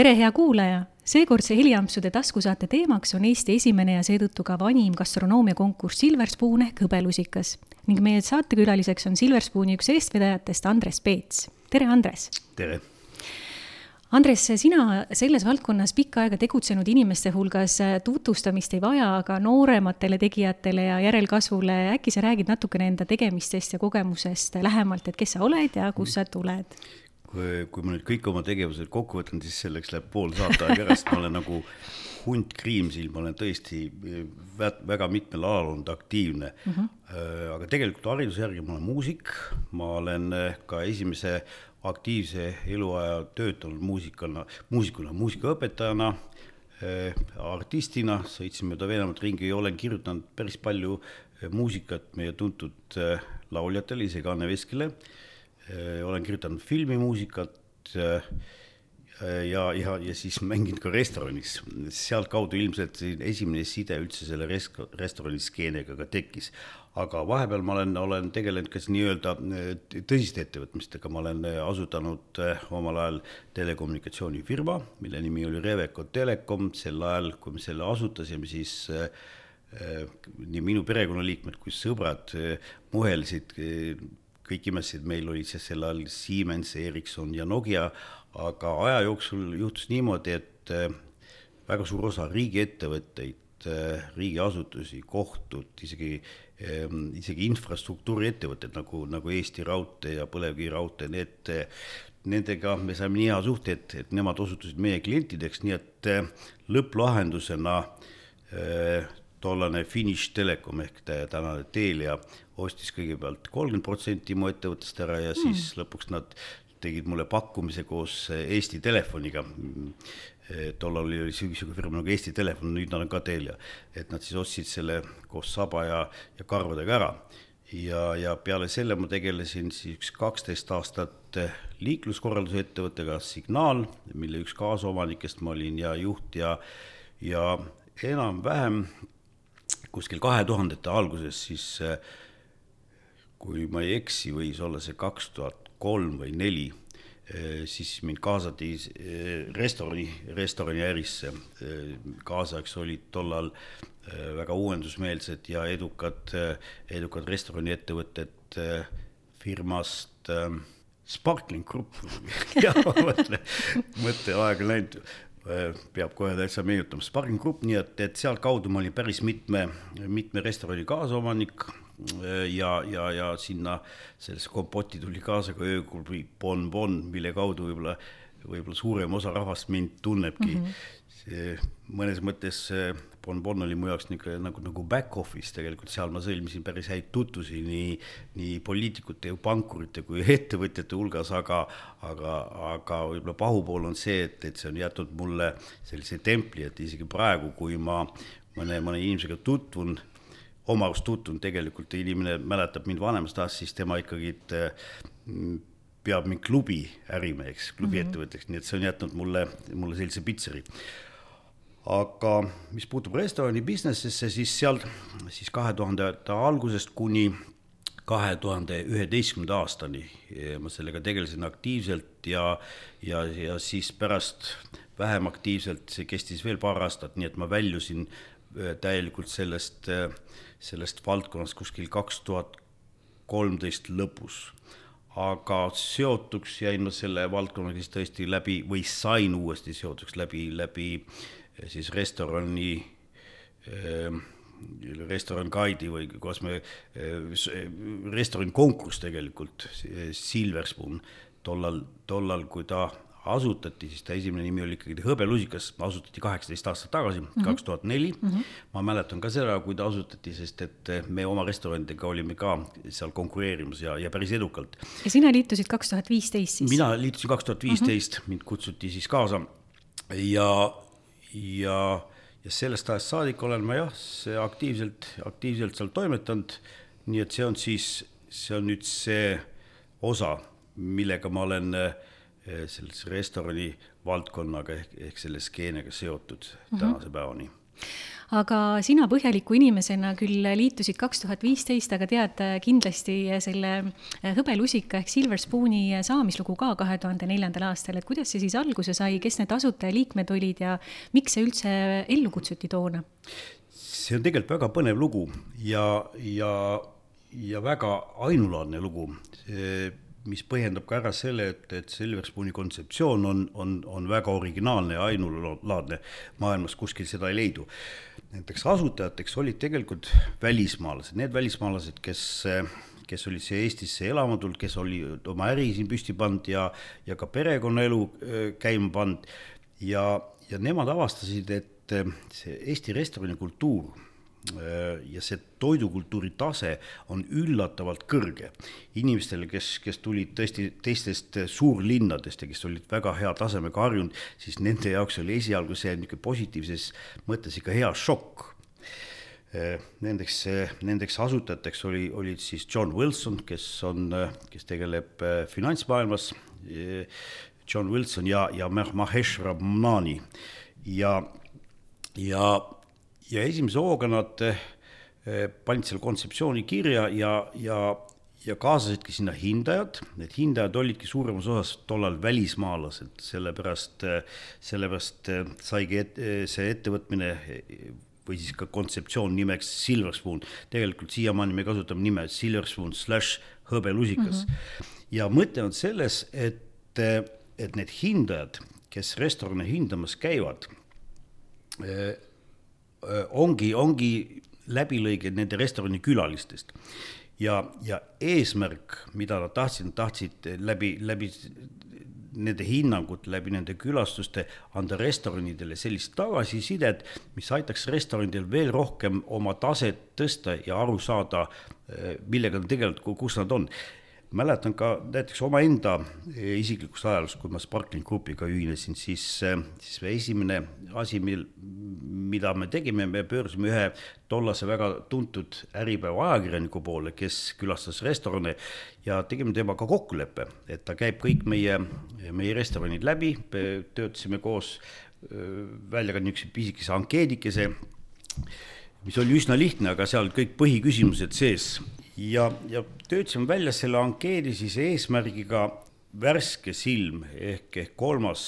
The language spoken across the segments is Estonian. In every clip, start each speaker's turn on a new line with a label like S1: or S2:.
S1: tere, hea kuulaja! seekordse Heliampsude taskusaate teemaks on Eesti esimene ja seetõttu ka vanim gastronoomiakonkurss Silver Spoon ehk hõbelusikas ning meie saatekülaliseks on Silver Spooni üks eestvedajatest, Andres Peets. tere, Andres!
S2: tere!
S1: Andres, sina selles valdkonnas pikka aega tegutsenud inimeste hulgas tutvustamist ei vaja, aga noorematele tegijatele ja järelkasvule äkki sa räägid natukene enda tegemistest ja kogemusest lähemalt, et kes sa oled ja kust sa tuled?
S2: Kui, kui ma nüüd kõik oma tegevused kokku võtan, siis selleks läheb pool saateaega ära, sest ma olen nagu hunt kriimsil, ma olen tõesti väga mitmel alal olnud aktiivne mm. -hmm. aga tegelikult hariduse järgi ma olen muusik, ma olen ka esimese aktiivse eluaja töötanud muusikana, muusikuna, muusikaõpetajana äh,, artistina, sõitsin mööda Venemaad ringi ja olen kirjutanud päris palju muusikat meie tuntud lauljatele, isegi Anne Veskile Äh, olen kirjutanud filmimuusikat äh, ja, ja, ja siis mänginud ka restoranis. sealtkaudu ilmselt esimene side üldse selle res-, restorani skeenega ka tekkis. aga vahepeal ma olen, olen tegelenud ka nii-öelda äh, tõsiste ettevõtmistega, ma olen asutanud omal ajal telekommunikatsioonifirma, mille nimi oli Reveco Telekom, sel ajal, kui me selle asutasime, siis nii minu perekonnaliikmed kui sõbrad muhelsid kõik imestasid, meil olid siis sel ajal Siemens, Ericsson ja Nokia, aga aja jooksul juhtus niimoodi, et äh, väga suur osa riigiettevõtteid, äh, riigiasutusi, kohtud, isegi, ähm, isegi infrastruktuuriettevõtted nagu, nagu Eesti Raudtee ja Põlevkivi Raudtee, need, nendega me saime nii hea suhte, et, et nemad osutusid meie klientideks, nii et lõpplahendusena tollane Finnish Telecom ehk tänane Telia ostis kõigepealt kolmkümmend protsenti mu ettevõttest ära ja mm. siis lõpuks nad tegid mulle pakkumise koos Eesti Telefoniga. tollal oli niisugune firma nagu Eesti Telefon, nüüd nad on ka Telia, et nad siis ostsid selle koos saba ja, ja karvadega ära. ja, ja peale selle ma tegelesin siis kaksteist aastat liikluskorralduse ettevõttega Signaal, mille üks kaasomanikest ma olin ja juht ja, ja enam-vähem kuskil kahe tuhandete alguses siis äh, kui ma ei eksi, võis olla see kaks tuhat kolm või neli, eh, siis mind kaasati eh, restorani, restoraniärisse. Eh, kaasajaks olid tollal väga uuendusmeelsed ja edukad, edukad restoraniettevõtted firmast Sparkling Group. Jah, mõtle, mõtteaeg on läinud. Peab kohe täitsa meenutama, Sparring Group, nii et, et sealtkaudu ma olin päris mitme, mitme restorani kaasomanik ja, ja, ja sinna sellesse kompotti tuli kaasa ka ööklubi Bon Bon, mille kaudu võib-olla, võib-olla suurem osa rahvast mind tunnebki mm. -hmm. see mõnes mõttes Bon Bon oli mu jaoks niisugune nagu, nagu back office tegelikult, seal ma sõlmisin päris häid tutvusi nii, nii poliitikute ja pankurite kui ettevõtjate hulgas, aga, aga, aga võib-olla pahupool on see, et, et see on jätnud mulle sellise templi, et isegi praegu, kui ma mõne, mõne inimesega tutvun oma arust tutvunud tegelikult, inimene mäletab mind vanemast ajast, siis tema ikkagi mm, peab mind klubi ärimeheks, klubi mm -hmm. nii et see on jätnud mulle, mulle sellise pitseri. aga mis puutub restorani business'isse, siis seal siis kahe tuhandete algusest kuni kahe tuhande üheteistkümnenda aastani ma sellega tegelesin aktiivselt ja, ja, ja siis pärast vähem aktiivselt, see kestis veel paar aastat, nii et ma väljusin äh, täielikult sellest äh, sellest valdkonnast kuskil kaks tuhat kolmteist lõpus. aga seotuks jäin ma selle valdkonnaga siis tõesti läbi või sain uuesti seotuks läbi, läbi eh, siis restorani äh, restoran guide'i või kuidas me äh,, restorani konkurss tegelikult, Silver Spoon, tollal, tollal, kui ta asutati, siis ta esimene nimi oli ikkagi Hõbelusikas, asutati kaheksateist aastat tagasi, mhm. kaks tuhat neli. Mhm. ma mäletan ka seda, kui ta asutati, sest et me oma restoranidega olime ka seal konkureerimas ja, ja päris edukalt.
S1: ja sina liitusid kaks tuhat viisteist siis?
S2: mina liitusin kaks tuhat viisteist, mhm. mind kutsuti siis kaasa ja, ja, ja sellest ajast saadik olen ma jah, see aktiivselt, aktiivselt seal toimetanud. nii et see on siis, see on nüüd see osa, millega ma olen äh, sellise restorani valdkonnaga ehk, ehk selle skeenega seotud mm -hmm. tänase päevani.
S1: aga sina põhjaliku inimesena küll liitusid kaks tuhat viisteist, aga tead kindlasti selle hõbelusika ehk Silver Spooni saamislugu ka kahe tuhande neljandal aastal, et kuidas see siis alguse sai, kes need asutajaliikmed olid ja miks see üldse ellu kutsuti toona?
S2: see on tegelikult väga põnev lugu ja, ja, ja väga ainulaadne lugu mis põhjendab ka ära selle, et, et Silver Spooni kontseptsioon on, on, on väga originaalne ja ainulaadne, maailmas kuskil seda ei leidu. Nendeks asutajateks olid tegelikult välismaalased, need välismaalased, kes, kes olid siia Eestisse elama tulnud, kes olid oma äri siin püsti pannud ja, ja ka perekonnaelu käima pannud. Ja, ja nemad avastasid, et see Eesti restoranikultuur ja see toidukultuuri tase on üllatavalt kõrge. inimestele, kes, kes tulid tõesti teistest suurlinnadest ja kes olid väga hea tasemega harjunud, siis nende jaoks oli esialgu see niisugune positiivses mõttes ikka hea šokk. Äh, nendeks, nendeks asutajateks oli, olid siis John Wilson, kes on, kes tegeleb äh, finantsmaailmas, John Wilson ja, ja Mahesh Ramnani ja, ja ja esimese hooga nad eh, panid selle kontseptsiooni kirja ja, ja, ja kaasasidki sinna hindajad, need hindajad olidki suuremas osas tollal välismaalased, sellepärast, eh, sellepärast eh, saigi et, see ettevõtmine või siis ka kontseptsioon nimeks Silver Spoon. tegelikult siiamaani me kasutame nime Silver Spoon slaš hõbelusikas mm. -hmm. ja mõte on selles, et, et need hindajad, kes restorane hindamas käivad, ongi, ongi läbilõige nende restorani külalistest. ja, ja eesmärk, mida nad tahtsid, tahtsid läbi, läbi nende hinnangud, läbi nende külastuste anda restoranidele sellist tagasisidet, mis aitaks restoranidel veel rohkem oma taset tõsta ja aru saada, millega nad tegelikult, kus nad on mäletan ka näiteks omaenda isiklikust ajaloost, kui ma Sparkling Grupiga ühinesin, siis, siis esimene asi, mil, mida me tegime, me pöörasime ühe tollase väga tuntud Äripäeva ajakirjaniku poole, kes külastas restorane ja tegime temaga kokkuleppe, et ta käib kõik meie, meie restoranid läbi, töötasime koos välja ka niisuguse pisikese ankeedikese, mis oli üsna lihtne, aga seal kõik põhiküsimused sees ja, ja töötasime välja selle ankeedi siis eesmärgiga värske silm ehk, ehk kolmas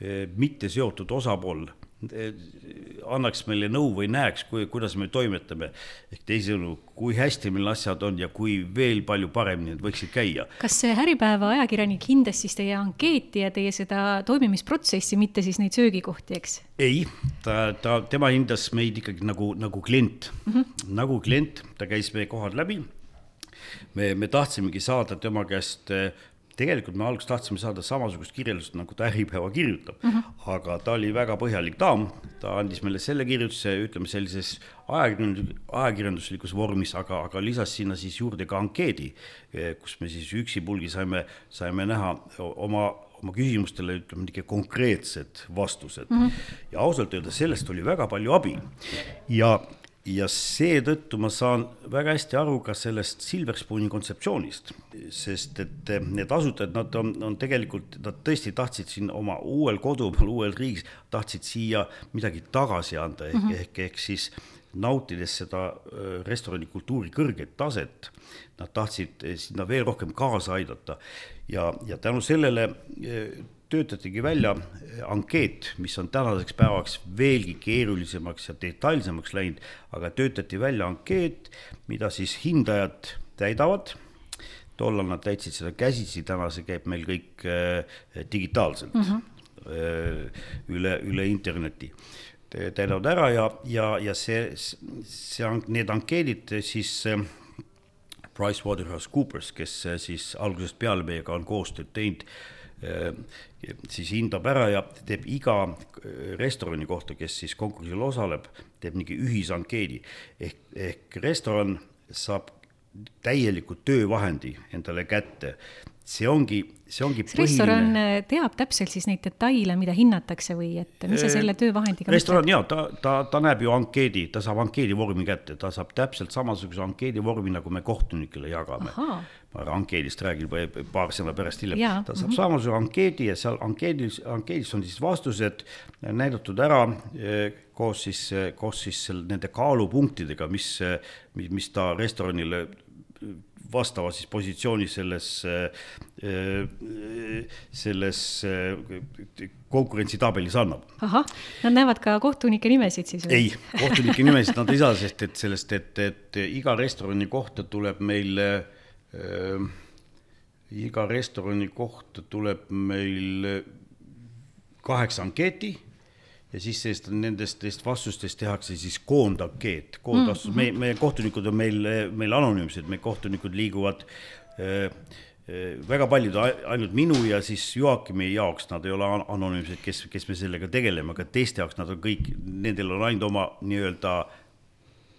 S2: eh, mitte seotud osapool annaks meile nõu või näeks, kui, kuidas me toimetame. ehk teisisõnu, kui hästi meil asjad on ja kui veel palju paremini need võiksid käia.
S1: kas see Äripäeva ajakirjanik hindas siis teie ankeeti ja teie seda toimimisprotsessi, mitte siis neid söögikohti, eks?
S2: ei, ta, ta, tema hindas meid ikkagi nagu, nagu klient mm, -hmm. nagu klient, ta käis meie kohad läbi. me, me tahtsimegi saada tema käest tegelikult me alguses tahtsime saada samasugust kirjeldust, nagu ta Äripäeva kirjutab mm, -hmm. aga ta oli väga põhjalik daam, ta andis meile selle kirjutuse, ütleme sellises ajakirjandus, ajakirjanduslikus vormis, aga, aga lisas sinna siis juurde ka ankeedi, eh, kus me siis üksipulgi saime, saime näha oma oma küsimustele ütleme niisugune konkreetsed vastused mm. -hmm. ja ausalt öelda sellest oli väga palju abi. ja ja seetõttu ma saan väga hästi aru ka sellest Silver Spooni kontseptsioonist, sest et eh, need asutajad, nad on, on tegelikult, nad tõesti tahtsid siin oma uuel kodumaal, uuel riigis, tahtsid siia midagi tagasi anda ehk mm, -hmm. ehk, ehk siis nautides seda eh, restoranikultuuri kõrget taset, nad tahtsid eh, sinna veel rohkem kaasa aidata ja, ja tänu sellele töötatigi välja ankeet, mis on tänaseks päevaks veelgi keerulisemaks ja detailsemaks läinud, aga töötati välja ankeet, mida siis hindajad täidavad. tollal nad täitsid seda käsitsi, täna see käib meil kõik äh, digitaalselt mm -hmm. üle, üle interneti täidavad ära ja, ja, ja see, see, need ankeedid siis äh, PricewaterhouseCoopers, kes siis algusest peale meiega on koostööd teinud Äh, siis hindab ära ja teeb iga äh, restorani kohta, kes siis konkursil osaleb, teeb mingi ühisankeedi. ehk, ehk restoran saab täieliku töövahendi endale kätte. see ongi, see ongi
S1: kas restoran äh, teab täpselt siis neid detaile, mida hinnatakse või et mis sa selle töövahendiga
S2: restoran jaa, ta, ta, ta näeb ju ankeedi, ta saab ankeedi vormi kätte, ta saab täpselt samasuguse ankeedi vormi, nagu me kohtunikele jagame. Ankeedist räägin paar sõna pärast hiljem, ta saab
S1: mm -hmm.
S2: samasuguse ankeedi ja seal ankeedis, ankeedis on siis vastused näidatud ära koos siis, koos siis nende kaalupunktidega, mis, mis, mis ta restoranile vastava siis positsiooni selles, selles konkurentsitabelis annab.
S1: ahah, nad näevad ka kohtunike nimesid siis
S2: või? ei, kohtunike nimesid nad ei saa, sest et sellest, et, et iga restorani kohta tuleb meil äh, iga restorani kohta tuleb meil kaheksa ankeeti ja siis sellest, nendest, nendest vastustest tehakse siis koondankeet, koondvastus mm, -hmm. me, meie kohtunikud on meil, meil anonüümsed, meie kohtunikud liiguvad äh, väga paljud ainult minu ja siis Joakimi jaoks nad ei ole anonüümsed, kes, kes me sellega tegeleme, aga teiste jaoks nad on kõik, nendel on ainult oma nii-öelda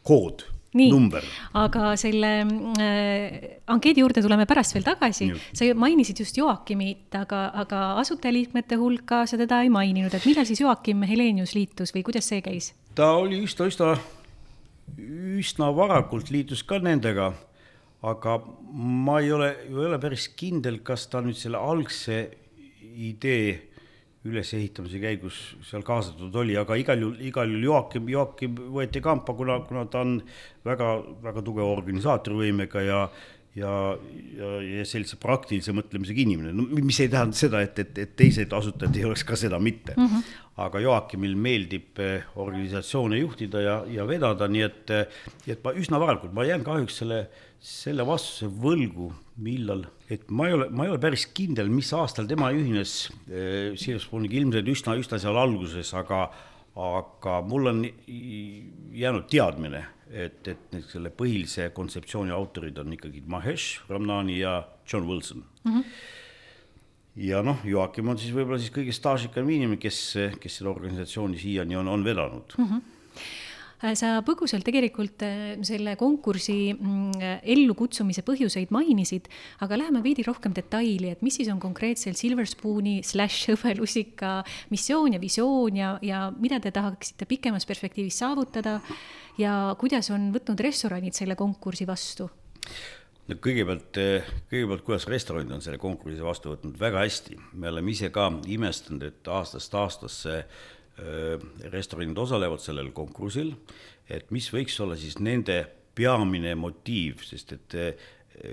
S2: kood
S1: nii, aga selle äh, ankeedi juurde tuleme pärast veel tagasi. sa mainisid just Joakimit, aga, aga asutajaliikmete hulka sa teda ei maininud, et millal siis Joakim Helenius liitus või kuidas see käis?
S2: ta oli üsna, üsna, üsna varakult liitus ka nendega, aga ma ei ole, ei ole päris kindel, kas ta nüüd selle algse idee ülesehitamise käigus seal kaasatud oli, aga igal juhul, igal juhul Joakim, Joakim võeti kampa, kuna, kuna ta on väga, väga tugeva organisaatorvõimega ja ja, ja, ja sellise praktilise mõtlemisega inimene, no mis ei tähenda seda, et, et, et teised asutajad ei oleks ka seda mitte mm. -hmm. aga Joakimil meeldib eh, organisatsioone juhtida ja, ja vedada, nii et, nii et ma üsna varakult, ma jään kahjuks selle selle vastuse võlgu, millal, et ma ei ole, ma ei ole päris kindel, mis aastal tema ühines äh, Siriuspooniga, ilmselt üsna, üsna seal alguses, aga aga mul on jäänud teadmine, et, et need selle põhilise kontseptsiooni autorid on ikkagi Mahesh Ramnani ja John Wilson mm. -hmm. ja noh, Joakim on siis võib-olla siis kõige staažikam inimene, kes, kes seda organisatsiooni siiani on, on vedanud mm. -hmm
S1: sa põgusalt tegelikult äh, selle konkursi mm, ellukutsumise põhjuseid mainisid, aga läheme veidi rohkem detaili, et mis siis on konkreetselt Silver Spooni slaš hõbelusika missioon ja visioon ja, ja mida te tahaksite pikemas perspektiivis saavutada ja kuidas on võtnud restoranid selle konkursi vastu?
S2: no kõigepealt, äh, kõigepealt, kuidas restoranid on selle konkursi vastu võtnud, väga hästi. me oleme ise ka imestanud, et aastast aastasse Äh, restoranid osalevad sellel konkursil, et mis võiks olla siis nende peamine motiiv, sest et äh,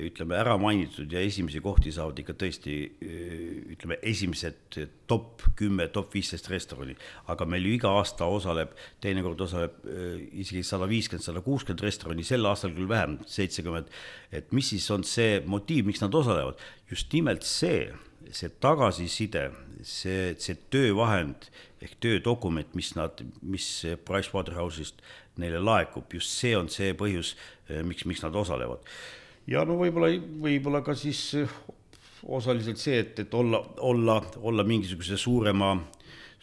S2: ütleme, ära mainitud ja esimesi kohti saavad ikka tõesti äh, ütleme, esimesed top kümme, top viisteist restorani, aga meil ju iga aasta osaleb, teinekord osaleb isegi sada viiskümmend, sada kuuskümmend restorani, sel aastal küll vähem, seitsekümmend, et mis siis on see motiiv, miks nad osalevad, just nimelt see, see tagasiside, see, see töövahend ehk töödokument, mis nad, mis Pricewaterhouse'ist neile laekub, just see on see põhjus, eh, miks, miks nad osalevad. ja no võib-olla, võib-olla ka siis eh, osaliselt see, et, et olla, olla, olla mingisuguse suurema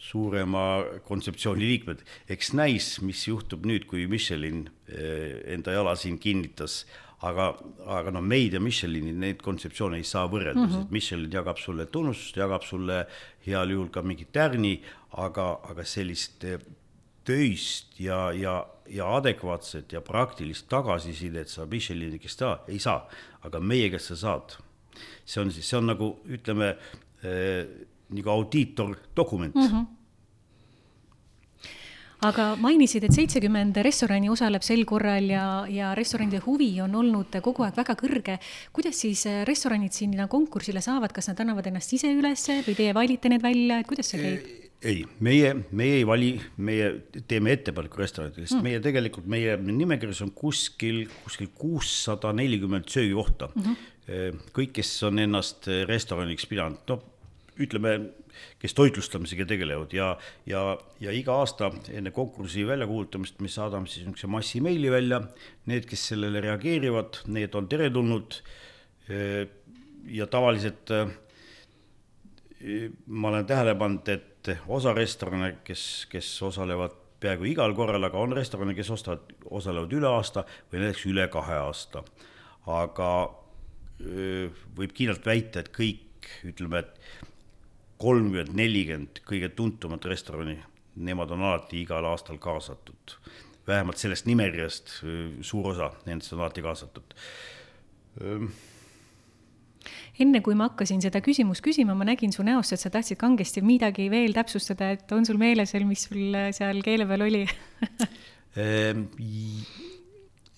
S2: suurema kontseptsiooni liikmed, eks näis, mis juhtub nüüd, kui Michelin eh, enda jala siin kinnitas aga, aga no meid ja Michelini neid kontseptsioone ei saa võrrelda mm, -hmm. sest Michelin jagab sulle tunnustust, jagab sulle heal juhul ka mingit tärni, aga, aga sellist eh, töist ja, ja, ja adekvaatset ja praktilist tagasisidet sa Michelini käest ei saa, aga meie käest sa saad. see on siis, see on nagu ütleme äh, nagu audiitordokument mm. -hmm
S1: aga mainisid, et seitsekümmend restorani osaleb sel korral ja, ja restoranide huvi on olnud kogu aeg väga kõrge. kuidas siis äh, restoranid sinna konkursile saavad, kas nad annavad ennast ise üles või teie valite need välja, et kuidas see käib?
S2: Ei, meie, meie ei vali, meie teeme ettepaneku restoranidele, sest mm. meie tegelikult, meie nimekirjas on kuskil, kuskil kuussada nelikümmend söögikohta mm. -hmm. kõik, kes on ennast restoraniks pidanud, no ütleme kes toitlustamisega tegelevad ja, ja, ja iga aasta enne konkursi väljakuulutamist me saadame siis niisuguse massimeili välja. Need, kes sellele reageerivad, need on teretulnud. ja tavaliselt ma olen tähele pannud, et osa restorane, kes, kes osalevad peaaegu igal korral, aga on restorane, kes ostavad, osalevad üle aasta või näiteks üle kahe aasta. aga võib kindlalt väita, et kõik, ütleme, et kolmkümmend, nelikümmend kõige tuntumat restorani, nemad on alati igal aastal kaasatud. vähemalt sellest nimekirjast suur osa nendest on alati kaasatud.
S1: Enne kui ma hakkasin seda küsimust küsima, ma nägin su näost, et sa tahtsid kangesti midagi veel täpsustada, et on sul meeles veel, mis sul seal keele peal oli?
S2: Ehm,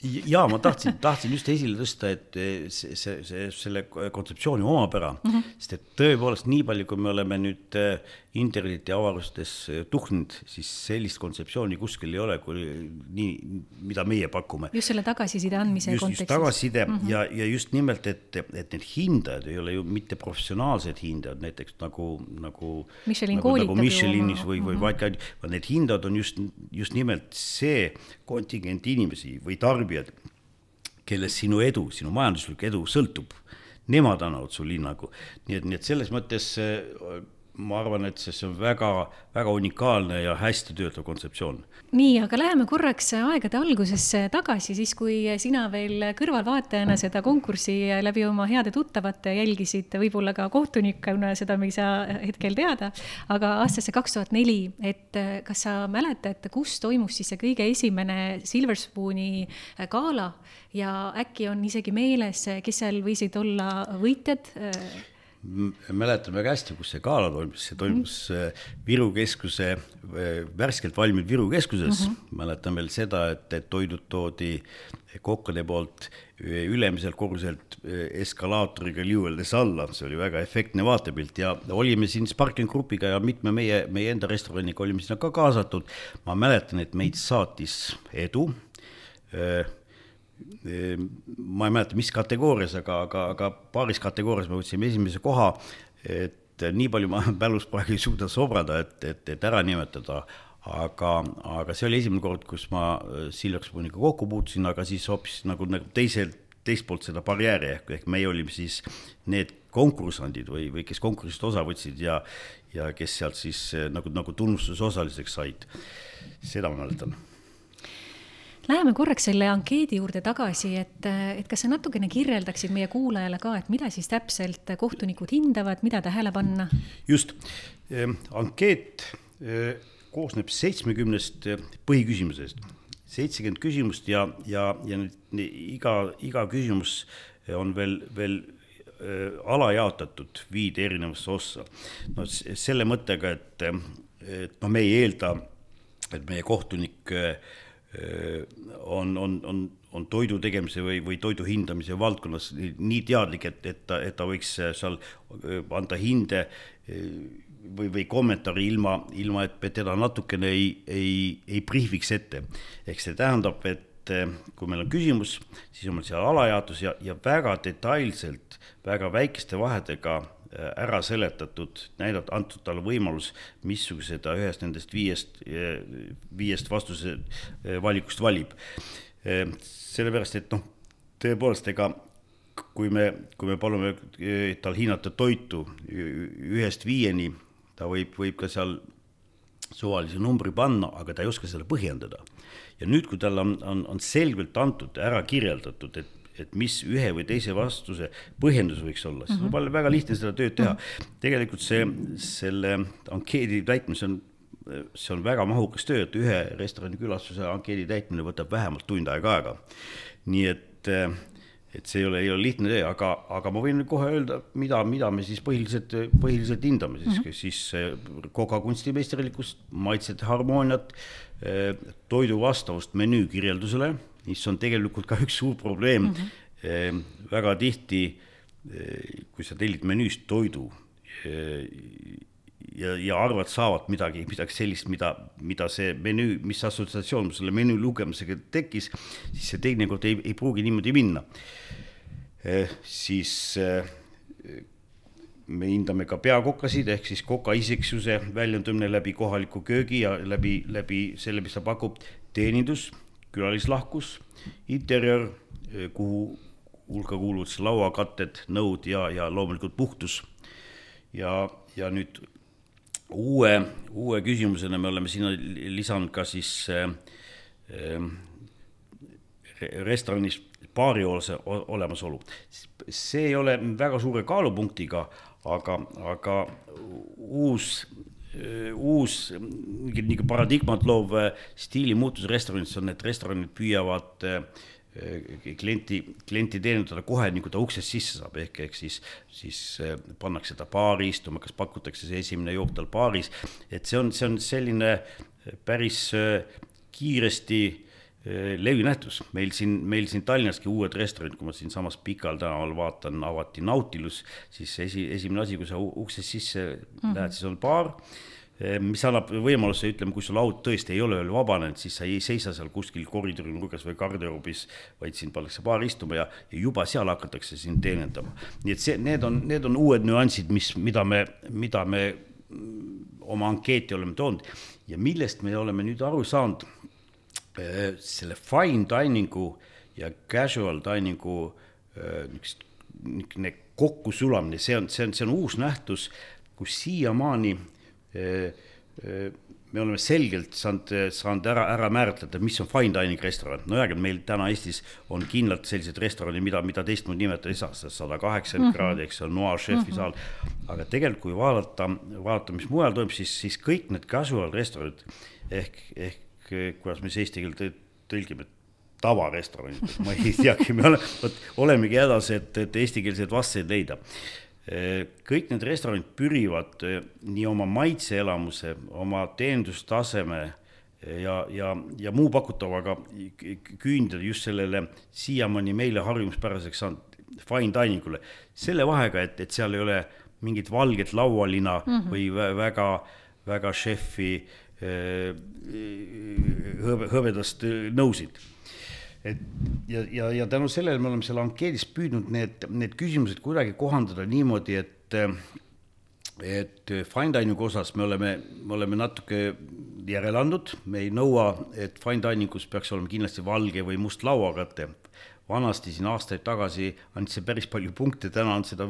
S2: ja ma tahtsin, tahtsin just esile tõsta, et see, see, see, selle kontseptsiooni omapära mm, -hmm. sest et tõepoolest nii palju, kui me oleme nüüd äh, interneti avarustes äh, tuhninud, siis sellist kontseptsiooni kuskil ei ole, kui nii, mida meie pakume.
S1: just selle tagasiside andmise
S2: just, kontekstis. tagasiside mm -hmm. ja, ja just nimelt, et, et need hindajad ei ole ju mitte professionaalsed hindajad, näiteks nagu, nagu
S1: Michelin nagu, nagu
S2: Michelinis või, või mm -hmm. vaid, need hindajad on just, just nimelt see kontingent inimesi või tarbijad, kellest sinu edu, sinu majanduslik edu sõltub, nemad annavad sulle hinnangu. nii et, nii et selles mõttes ma arvan, et see, see on väga, väga unikaalne ja hästi töötav kontseptsioon.
S1: nii, aga läheme korraks aegade algusesse tagasi, siis kui sina veel kõrvalvaatajana seda konkurssi läbi oma heade tuttavate jälgisid, võib-olla ka kohtunikuna, seda me ei saa hetkel teada, aga aastasse kaks tuhat neli, et kas sa mäletad, kus toimus siis see kõige esimene Silver Spooni gala ja äkki on isegi meeles, kes seal võisid olla võitjad?
S2: Mäletan väga hästi, kus see gala toimus, see toimus mm -hmm. Viru keskuse, äh, värskelt valminud Viru keskuses mm. -hmm. mäletan veel seda, et, et toidud toodi kokkade poolt ülemiselt korruselt eskalaatoriga liueldes alla, see oli väga efektne vaatepilt ja olime siin Sparkling Grupiga ja mitme meie, meie enda restoraniga olime sinna ka kaasatud. ma mäletan, et meid saatis Edu ma ei mäleta, mis kategoorias, aga, aga, aga paaris kategoorias me võtsime esimese koha, et nii palju ma mälus praegu ei suuda sobrada, et, et, et ära nimetada, aga, aga see oli esimene kord, kus ma äh, Silver Spooniga kokku puutusin, aga siis hoopis nagu, nagu teiselt, teist poolt seda barjääri ehk, ehk meie olime siis need konkursandid või, või kes konkursist osa võtsid ja, ja kes sealt siis äh, nagu, nagu tunnustusosaliseks said. seda ma mäletan
S1: Läheme korraks selle ankeedi juurde tagasi, et, et kas sa natukene kirjeldaksid meie kuulajale ka, et mida siis täpselt kohtunikud hindavad, mida tähele panna?
S2: just, ehm, ankeet eh, koosneb seitsmekümnest eh, põhiküsimusest, seitsekümmend küsimust ja, ja, ja nüüd iga, iga küsimus on veel, veel eh, alajaotatud viide erinevasse ossa. no selle mõttega, et, et noh, me ei eelda, et meie kohtunik äh, on, on, on, on toidu tegemise või, või toidu hindamise valdkonnas nii teadlik, et, et ta, et ta võiks seal anda hinde või, või kommentaari ilma, ilma et teda natukene ei, ei, ei briifiks ette. ehk see tähendab, et kui meil on küsimus, siis on meil seal alajaotus ja, ja väga detailselt, väga väikeste vahedega ära seletatud, näidata, antud talle võimalus, missuguse ta ühest nendest viiest, viiest vastuse eh, valikust valib. Sellepärast, et noh, tõepoolest, ega kui me, kui me palume tal hinnata toitu ühest viieni, ta võib, võib ka seal suvalise numbri panna, aga ta ei oska seda põhjendada. ja nüüd, kui talle on, on, on selgelt antud, ära kirjeldatud, et et mis ühe või teise vastuse põhjendus võiks olla, siis -hmm. on väga lihtne seda tööd teha. tegelikult see, selle ankeedi täitmine, see on, see on väga mahukas töö, et ühe restorani külastuse ankeedi täitmine võtab vähemalt tund aega aega. nii et, et see ei ole, ei ole lihtne töö, aga, aga ma võin kohe öelda, mida, mida me siis põhiliselt, põhiliselt hindame siis mm, -hmm. siis koka kunstimeisterlikkust, maitsete harmooniat, toidu vastavust menüü kirjeldusele mis on tegelikult ka üks suur probleem mm. -hmm. väga tihti, eh, kui sa tellid menüüst toidu eh, ja, ja arvad, saavad midagi, midagi sellist, mida, mida see menüü, mis assotsiatsioon selle menüü lugemisega tekkis, siis see teinekord ei, ei pruugi niimoodi minna eh,. siis me hindame ka peakokasid ehk siis koka isiksuse väljendumine läbi kohaliku köögi ja läbi, läbi selle, mis ta pakub, teenindus külalislahkus, interjöör, eh, kuhu hulka kuuluvad siis lauakatted, nõud ja, ja loomulikult puhtus. ja, ja nüüd uue, uue küsimusena me oleme sinna lisanud ka siis äh, äh, restoranis baariolse olemasolu. see ei ole väga suure kaalupunktiga, aga, aga uus uus niisugune paradigmat loov äh, stiilimuutus restoranides on, et restoranid püüavad äh, klienti, klienti teenindada kohe, nii kui ta uksest sisse saab, ehk, ehk siis, siis pannakse ta baari istuma, kas pakutakse see esimene jook tal baaris, et see on, see on selline päris kiiresti leviv nähtus, meil siin, meil siin Tallinnaski uued restoranid, kui ma siinsamas Pikal tänaval vaatan, avati Nautilus, siis esi, esimene asi, kui sa uksest sisse mm -hmm. lähed, siis on baar mis annab võimaluse, ütleme, kui sul laud tõesti ei ole veel vabanenud, siis sa ei seisa seal kuskil koridori nurgas või garderoobis, vaid sind pannakse baari istuma ja, ja juba seal hakatakse sind teenindama. nii et see, need on, need on uued nüansid, mis, mida me, mida me oma ankeeti oleme toonud ja millest me oleme nüüd aru saanud, äh, selle fine dining'u ja casual dining'u äh, niisugune kokkusulamine, see on, see on, see on uus nähtus, kus siiamaani me oleme selgelt saanud, saanud ära, ära määratleda, mis on fine dining restoran. no heagi, meil täna Eestis on kindlalt sellised restoranid, mida, mida teistmoodi nimetada ei saa, sada kaheksakümmend mm -hmm. kraadi, eks on noa šefi -hmm. saal. aga tegelikult, kui vaadata, vaadata, mis mujal toimub, siis, siis kõik need casual restoranid ehk, ehk kuidas me siis eesti keelde tõlgime, tavarestoranid, ma ei teagi, me oleme, vot olemegi hädas, et, et eestikeelseid vasteid leida kõik need restoranid pürivad nii oma maitseelamuse, oma teenindustaseme ja, ja, ja muu pakutavaga küündida just sellele siiamaani meile harjumuspäraseks saanud fine dining ule. selle vahega, et, et seal ei ole mingit valget laualina mm -hmm. või väga, väga šefi hõbe, hõbedast nõusid et ja, ja, ja tänu sellele me oleme seal ankeedis püüdnud need, need küsimused kuidagi kohandada niimoodi, et et fine dining'u osas me oleme, me oleme natuke järele andnud, me ei nõua, et fine dining us peaks olema kindlasti valge või must lauakate. vanasti siin aastaid tagasi andis see päris palju punkte, täna on seda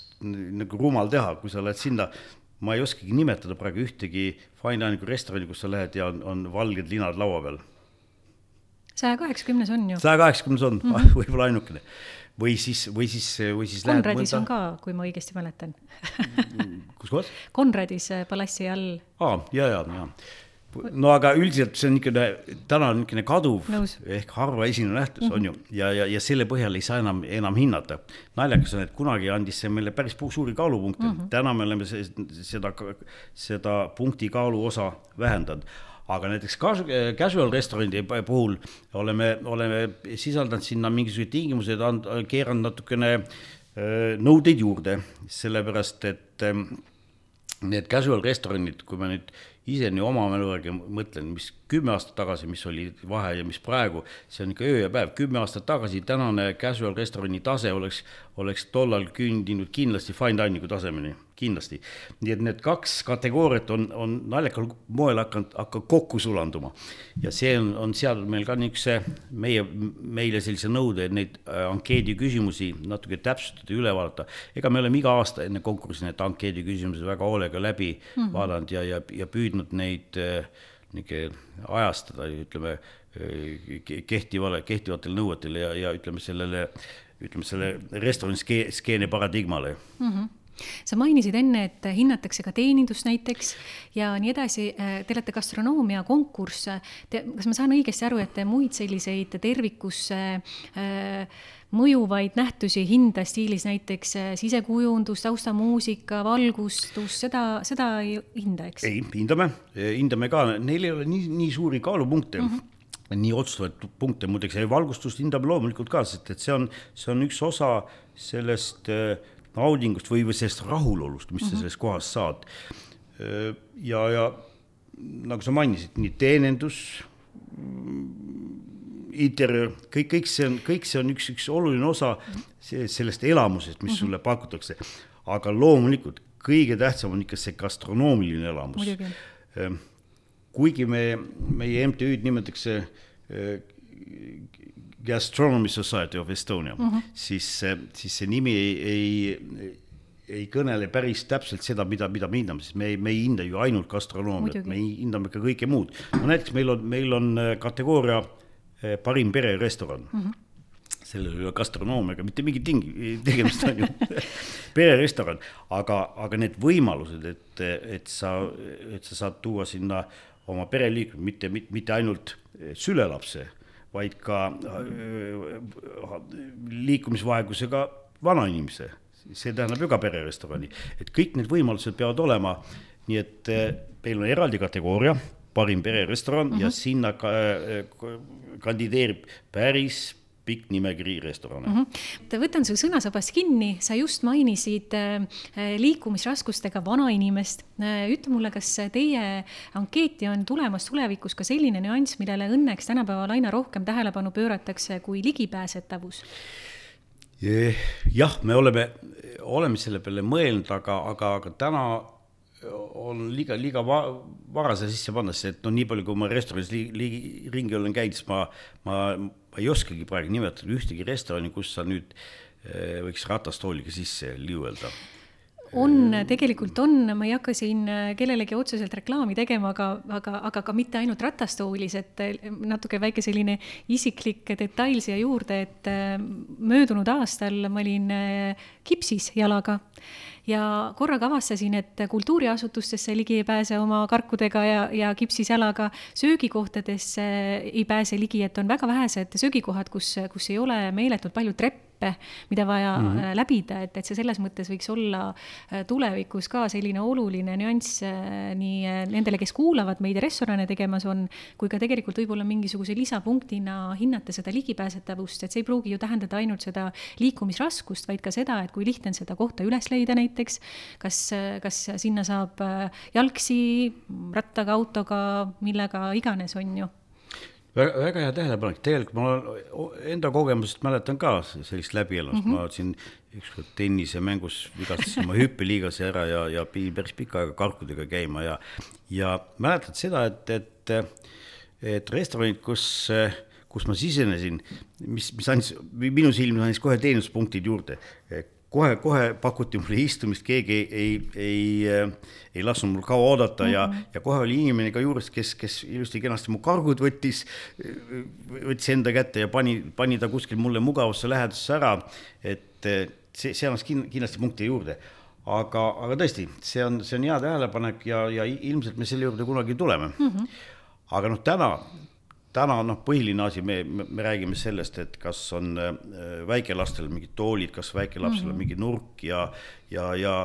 S2: nagu rumal teha, kui sa lähed sinna. Ma ei oskagi nimetada praegu ühtegi fine dining'u restorani, kus sa lähed ja on, on valged linad laua peal
S1: saja kaheksakümnes on ju.
S2: saja kaheksakümnes on mm -hmm. võib-olla ainukene. või siis, või siis, või siis
S1: Konradis mõnda... on ka, kui ma õigesti mäletan
S2: kus kohas?
S1: Konradis äh, palassi all.
S2: aa, ja, ja, ja no aga üldiselt see on niisugune, täna on niisugune kaduv Nõus. ehk harva esinev nähtus mm, -hmm. on ju, ja, ja, ja selle põhjal ei saa enam, enam hinnata. naljakas on, et kunagi andis see meile päris suuri kaalupunkte mm, -hmm. täna me oleme seda, seda punkti kaalu osa vähendanud aga näiteks casual restoranide puhul oleme, oleme sisaldanud sinna mingisuguseid tingimusi, keeranud natukene nõudeid juurde, sellepärast et need casual restoranid, kui ma nüüd ise nii oma mälu järgi mõtlen, mis kümme aastat tagasi, mis oli vahe ja mis praegu, see on ikka öö ja päev, kümme aastat tagasi tänane casual restorani tase oleks, oleks tollal küündinud kindlasti fine dining'u tasemeni kindlasti. nii et need kaks kategooriat on, on naljakal moel hakanud, hakkab kokku sulanduma. ja see on, on seadnud meil ka niisuguse, meie, meile sellise nõude, et neid äh, ankeedi küsimusi natuke täpsustada üle vaadata. ega me oleme iga aasta enne konkurssi need ankeedi küsimused väga hoolega läbi mm -hmm. vaadanud ja, ja, ja püüdnud neid äh, niisugune ajastada, ütleme, äh, kehtivale, kehtivatele nõuetele ja, ja ütleme sellele, ütleme selle restorani skeene paradigmale mm. -hmm
S1: sa mainisid enne, et hinnatakse ka teenindust näiteks ja nii edasi. Te olete gastronoomia konkurss. kas ma saan õigesti aru, et te muid selliseid tervikusse äh, mõjuvaid nähtusi hinda stiilis näiteks äh, sisekujundus, taustamuusika, valgustus, seda, seda ei hinda, eks?
S2: ei, hindame, hindame ka, neil ei ole nii, nii suuri kaalupunkte mm. -hmm nii otsustavaid punkte, muideks valgustust hindame loomulikult ka, sest et see on, see on üks osa sellest äh, naudingust või, või sellest rahulolust, mis mm -hmm. sa mhm. selles kohas saad. ja, ja nagu sa mainisid, nii teenindus, interjöör, kõik, kõik see on, kõik see on üks, üks oluline osa sellest elamusest, mis mm -hmm. sulle pakutakse. aga loomulikult kõige tähtsam on ikka see gastronoomiline elamus. kuigi me, meie MTÜ-d nimetatakse Gastronomy Society of Estonia mm, -hmm. siis, siis see nimi ei, ei, ei kõnele päris täpselt seda, mida, mida me hindame, sest me me ei hinda ju ainult gastronoomiat, me hindame ka kõike muud. no näiteks meil on, meil on äh, kategooria äh, parim pererestoran mm. -hmm sellel ei ole gastronoomiaga mitte mingit tingi-, tegemist on ju pererestoran, aga, aga need võimalused, et, et sa, et sa saad tuua sinna oma pereliikmed, mitte, mitte, mitte ainult sülelapse vaid ka äh, liikumisvaegusega vanainimese. see tähendab ju ka pererestorani, et kõik need võimalused peavad olema, nii et äh, meil on eraldi kategooria, parim pererestoran mm -hmm. ja mhm. sinna ka, äh, kandideerib päris pikk nimekiri restorane mm.
S1: -hmm. võtan su sõnasabast kinni, sa just mainisid äh, liikumisraskustega vanainimest. Äh, ütle mulle, kas teie ankeeti on tulemas tulevikus ka selline nüanss, millele õnneks tänapäeval aina rohkem tähelepanu pööratakse kui ligipääsetavus?
S2: jah, me oleme, oleme selle peale mõelnud, aga, aga, aga täna on liiga, liiga va-, vara seda sisse panna, sest et no nii palju, kui ma restoranis li-, li-, ringi olen käinud, siis ma, ma, ma ei oskagi praegu nimetada ühtegi restorani, kus sa nüüd eh, võiks ratastooliga sisse liuelda
S1: on, tegelikult on, ma ei hakka siin äh, kellelegi otseselt reklaami tegema, aga, aga, aga ka mitte ainult ratastoolis, et äh, natuke väike selline isiklik detail siia juurde, et äh, möödunud aastal ma olin kipsis jalaga ja korraga avastasin, et kultuuriasutustesse ligi ei pääse oma karkudega ja, ja kipsis jalaga, söögikohtadesse ei pääse ligi, et on väga vähesed söögikohad, kus, kus ei ole meeletult palju treppe etappe, mida vaja mm -hmm. läbida, et, et see selles mõttes võiks olla äh, tulevikus ka selline oluline nüanss äh, nii nendele, kes kuulavad meid restorane tegemas on, kui ka tegelikult võib-olla mingisuguse lisapunktina hinnata seda ligipääsetavust, et see ei pruugi ju tähendada ainult seda liikumisraskust, vaid ka seda, et kui lihtne on seda kohta üles leida näiteks, kas, kas sinna saab jalgsi, rattaga, autoga, millega iganes, on ju
S2: väga, väga hea tähelepanek, tegelikult ma enda kogemusest mäletan ka sellist läbielamist. Mm, -hmm. ma siin ükskord tennisemängus vigastasin oma hüppeliigase ära ja, ja pidin päris pikka aega karkudega käima ja, ja mäletad seda, et, et, et restoranid, kus kus ma sisenesin, mis, mis andis, minu silmis andis kohe teenuspunktid juurde kohe-kohe pakuti mulle istumist, keegi ei, ei, ei, ei lasknud mul kaua oodata mm -hmm. ja, mhm. ja kohe oli inimene ka juures, kes, kes ilusti-kenasti mu kargud võttis, võttis enda kätte ja pani, pani ta kuskil mulle mugavasse lähedusse ära. et see, see annaks kindlasti punkte juurde. aga, aga tõesti, see on, see on hea tähelepanek ja, ja ilmselt me selle juurde kunagi tuleme mm. -hmm. aga noh, täna täna noh, põhiline asi, me, me, me räägime sellest, et kas on äh, väikelastel mingid toolid, kas väikelapsel on mm -hmm. mingi nurk ja, ja, ja,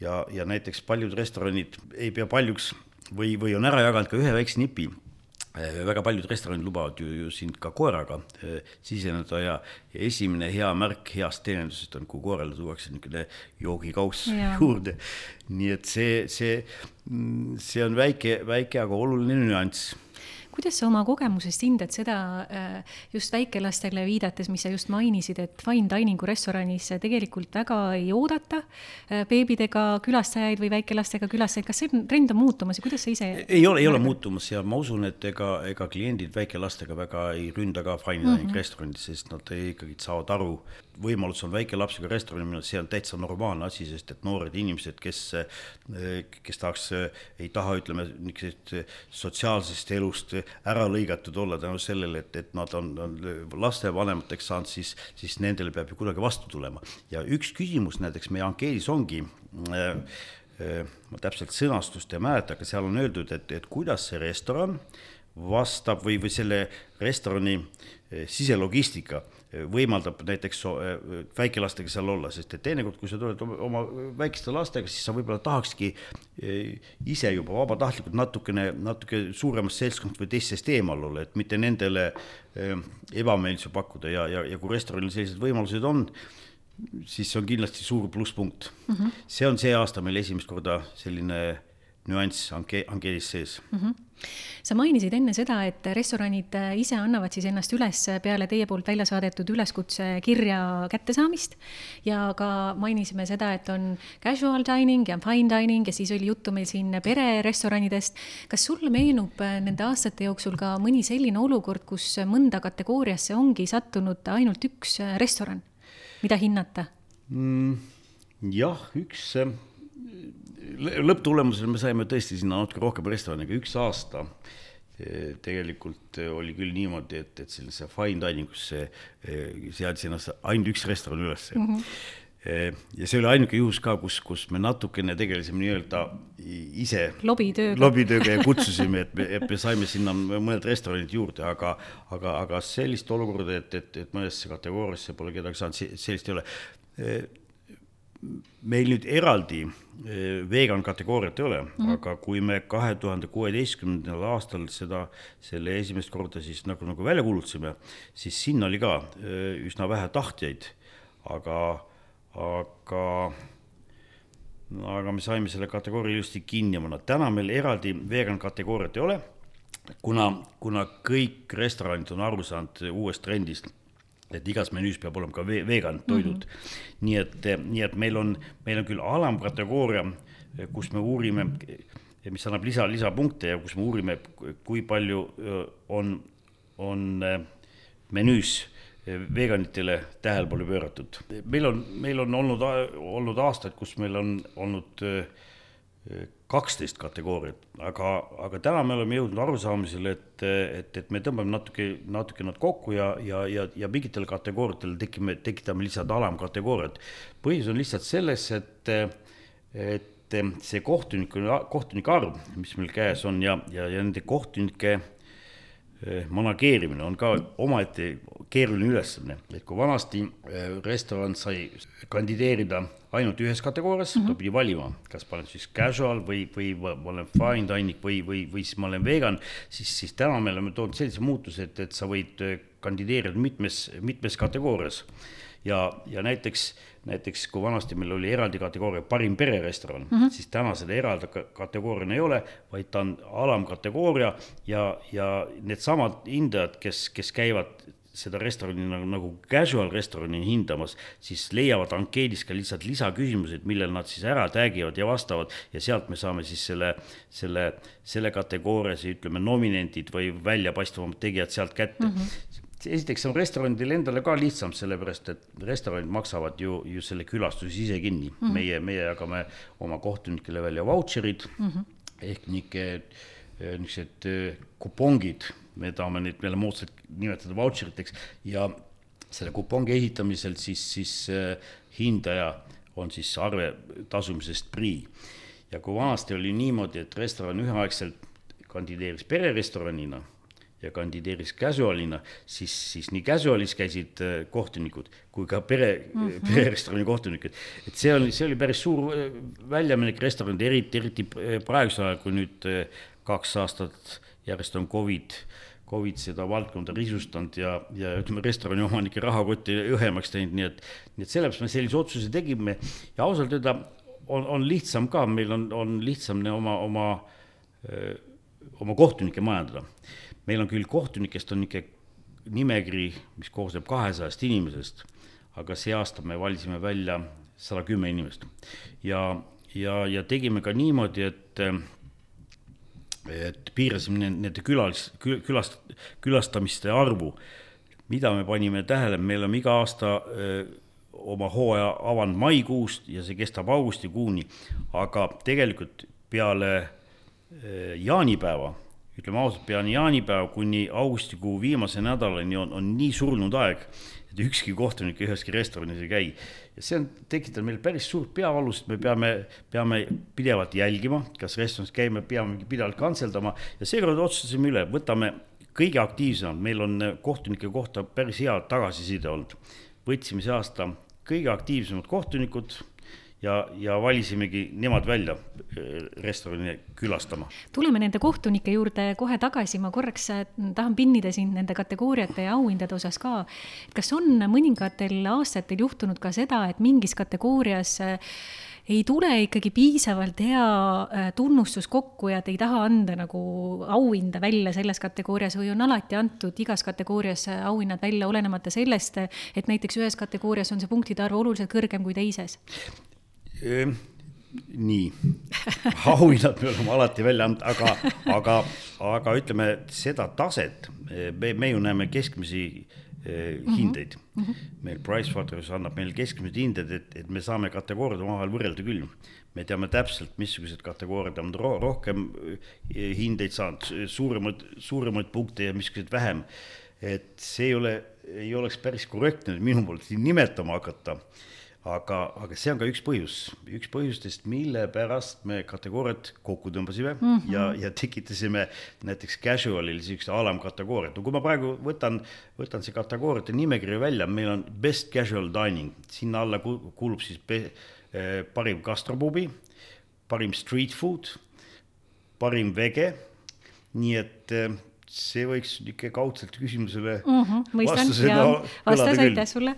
S2: ja, ja näiteks paljud restoranid ei pea paljuks või, või on ära jaganud ka ühe väikse nipi äh, väga paljud restoranid lubavad ju, ju sind ka koeraga äh, siseneda ja, ja esimene hea märk heast teenindusest on, kui koerale tuuakse niisugune joogikauss ja. juurde. nii et see, see, mm, see on väike, väike, aga oluline nüanss
S1: kuidas sa oma kogemusest hindad seda äh, just väikelastele viidates, mis sa just mainisid, et fine dining'u restoranis tegelikult väga ei oodata äh, beebidega külastajaid või väikelastega külastajaid, kas see trend on muutumas ja kuidas sa ise?
S2: ei ole, ei ole muutumas ja ma usun, et ega, ega kliendid väikelastega väga ei ründa ka fine dining mm -hmm. restoranis, sest nad ikkagi saavad aru, võimalus on väikelapsega restorani minna, see on täitsa normaalne asi, sest et noored inimesed, kes, kes tahaks, ei taha, ütleme, niisugusest sotsiaalsest elust ära lõigatud olla tänu sellele, et, et nad on, on lastevanemateks saanud, siis, siis nendele peab ju kuidagi vastu tulema. ja üks küsimus näiteks meie ankeedis ongi äh, äh, ma täpselt sõnastust ei mäleta, aga seal on öeldud, et, et kuidas see restoran vastab või, või selle restorani äh, siselogistika võimaldab näiteks väikelastega seal olla, sest et teinekord, kui sa tuled oma väikeste lastega, siis sa võib-olla tahakski eh, ise juba vabatahtlikult natukene, natuke suuremast seltskonnast või teistest eemal olla, et mitte nendele eh, ebameeldivusi pakkuda ja, ja, ja kui restoranil sellised võimalused on, siis see on kindlasti suur plusspunkt mm. -hmm. see on see aasta meil esimest korda selline nüanss anke-, ankeedis sees mm. -hmm
S1: sa mainisid enne seda, et restoranid ise annavad siis ennast üles peale teie poolt välja saadetud üleskutse kirja kättesaamist ja ka mainisime seda, et on casual dining ja fine dining ja siis oli juttu meil siin pererestoranidest. kas sulle meenub nende aastate jooksul ka mõni selline olukord, kus mõnda kategooriasse ongi sattunud ainult üks restoran, mida hinnata
S2: mm,? jah, üks lõpptulemusel me saime tõesti sinna natuke rohkem restorane, aga üks aasta eh, tegelikult oli küll niimoodi, et, et sellise fine dining usse eh, seadis ennast ainult üks restoran ülesse mm. -hmm ja see oli ainuke juhus ka, kus, kus me natukene tegelesime nii-öelda ise
S1: lobitööga,
S2: lobitööga ja kutsusime, et me, et me saime sinna mõned restoranid juurde, aga, aga, aga sellist olukorda, et, et, et mõnesse kategooriasse pole kedagi saanud, sellist ei ole. meil nüüd eraldi vegan kategooriat ei ole mm, -hmm. aga kui me kahe tuhande kuueteistkümnendal aastal seda, selle esimest korda siis nagu, nagu välja kuulutasime, siis sinna oli ka üsna vähe tahtjaid, aga aga aga me saime selle kategooria ilusti kinni panna, täna meil eraldi vegan kategooriat ei ole, kuna, kuna kõik restoranid on aru saanud uuest trendist, et igas menüüs peab olema ka vegan toidud mm. -hmm. nii et, nii et meil on, meil on küll alamkategooria, kus me uurime, mis annab lisa, lisapunkte ja kus me uurime, kui palju on, on menüüs veganitele tähelepanu pööratud. meil on, meil on olnud, olnud aastaid, kus meil on olnud kaksteist kategooriat, aga, aga täna me oleme jõudnud arusaamisele, et, et, et me tõmbame natuke, natuke nad kokku ja, ja, ja, ja mingitel kategooriatel tekime, tekitame lihtsalt alamkategooriat. põhjus on lihtsalt selles, et, et see kohtuniku, kohtunike arv, mis meil käes on ja, ja, ja nende kohtunike manageerimine on ka omaette keeruline ülesanne, et kui vanasti eh, restoran sai kandideerida ainult ühes kategoorias mm, -hmm. ta pidi valima, kas ma olen siis casual või, või ma olen fine dining või, või, või siis ma olen vegan, siis, siis täna me oleme toonud sellise muutuse, et, et sa võid eh, kandideerida mitmes, mitmes kategoorias ja, ja näiteks, näiteks kui vanasti meil oli eraldi kategooria parim pererestoran mm, -hmm. siis täna seda eraldi kategooriana ei ole, vaid ta on alamkategooria ja, ja needsamad hindajad, kes, kes käivad seda restorani nagu, nagu casual restorani hindamas, siis leiavad ankeedis ka lihtsalt lisaküsimused, millele nad siis ära tag ivad ja vastavad ja sealt me saame siis selle, selle, selle kategooria, ütleme, nominendid või väljapaistvamad tegijad sealt kätte mm. -hmm esiteks on restoranidel endale ka lihtsam, sellepärast et restoranid maksavad ju, ju selle külastuse ise kinni mm. -hmm. meie, meie jagame oma kohtunikele välja vautšerid mm -hmm. ehk niisugune, niisugused äh, kupongid, me tahame neid meile moodsalt nimetada vautšeriteks ja selle kupongi ehitamisel siis, siis äh, hindaja on siis arve tasumisest prii. ja kui vanasti oli niimoodi, et restoran üheaegselt kandideeris pererestoranina ja kandideeris casual'ina, siis, siis nii casual'is käisid äh, kohtunikud kui ka pere mm, -hmm. pererestorani kohtunikud. et see oli, see oli päris suur äh, väljaminek restoranide, eriti, eriti praegusel ajal, kui nüüd äh, kaks aastat järjest on Covid, Covid seda valdkonda risustanud ja, ja ütleme, restorani omanike rahakotti õhemaks teinud, nii et, nii et sellepärast me sellise otsuse tegime ja ausalt öelda on, on lihtsam ka, meil on, on lihtsam oma, oma, oma kohtunikke majandada meil on küll kohtunikest on niisugune nimekiri, mis koosneb kahesajast inimesest, aga see aasta me valisime välja sada kümme inimest. ja, ja, ja tegime ka niimoodi, et, et piirasime nende külalis, külast, külastamiste arvu. mida me panime tähele, me oleme iga aasta öö, oma hooaja avanud maikuust ja see kestab augustikuuni, aga tegelikult peale jaanipäeva ütleme ausalt, peale jaanipäeva kuni augustikuu viimase nädalani on, on nii surnud aeg, et ükski kohtunik üheski restoranis ei käi. ja see on tekitanud meil päris suurt peavalu, sest me peame, peame pidevalt jälgima, kas restoranis käime, peame pidevalt kantseldama. Ja seekord otsustasime üle, võtame kõige aktiivsemad, meil on kohtunike kohta päris hea tagasiside olnud. võtsime see aasta kõige aktiivsemad kohtunikud ja, ja valisimegi nemad välja äh, restorani külastama.
S1: tuleme nende kohtunike juurde kohe tagasi, ma korraks äh, tahan pinnida sind nende kategooriate ja auhindade osas ka. kas on mõningatel aastatel juhtunud ka seda, et mingis kategoorias äh, ei tule ikkagi piisavalt hea tunnustus kokku ja te ei taha anda nagu auhinda välja selles kategoorias või on alati antud igas kategoorias auhinnad välja, olenemata sellest, et näiteks ühes kategoorias on see punktide arv oluliselt kõrgem kui teises?
S2: Nii, auhinnad me oleme alati välja andnud, aga, aga, aga ütleme seda taset, me, me ju näeme keskmisi eh, hindeid mm. -hmm. meil Pricewaterhouse annab meile keskmised hinded, et, et me saame kategooriad omavahel võrrelda küll. me teame täpselt, missugused kategooriad on ro rohkem eh, hindeid saanud, suuremaid, suuremaid punkte ja missugused vähem. et see ei ole, ei oleks päris korrektne minu poolt siin nimetama hakata aga, aga see on ka üks põhjus, üks põhjustest, mille pärast me kategooriad kokku tõmbasime mm -hmm. ja, ja tekitasime näiteks casual'il niisuguse alamkategooria, no kui ma praegu võtan, võtan see kategooriate nimekiri välja, meil on best casual dining, sinna alla kuulub siis be, eh, parim gastropubi, parim street food, parim vege, nii et eh, see võiks ikka kaudselt küsimusele
S1: mm -hmm, mõistan, ja vastas aitäh sulle.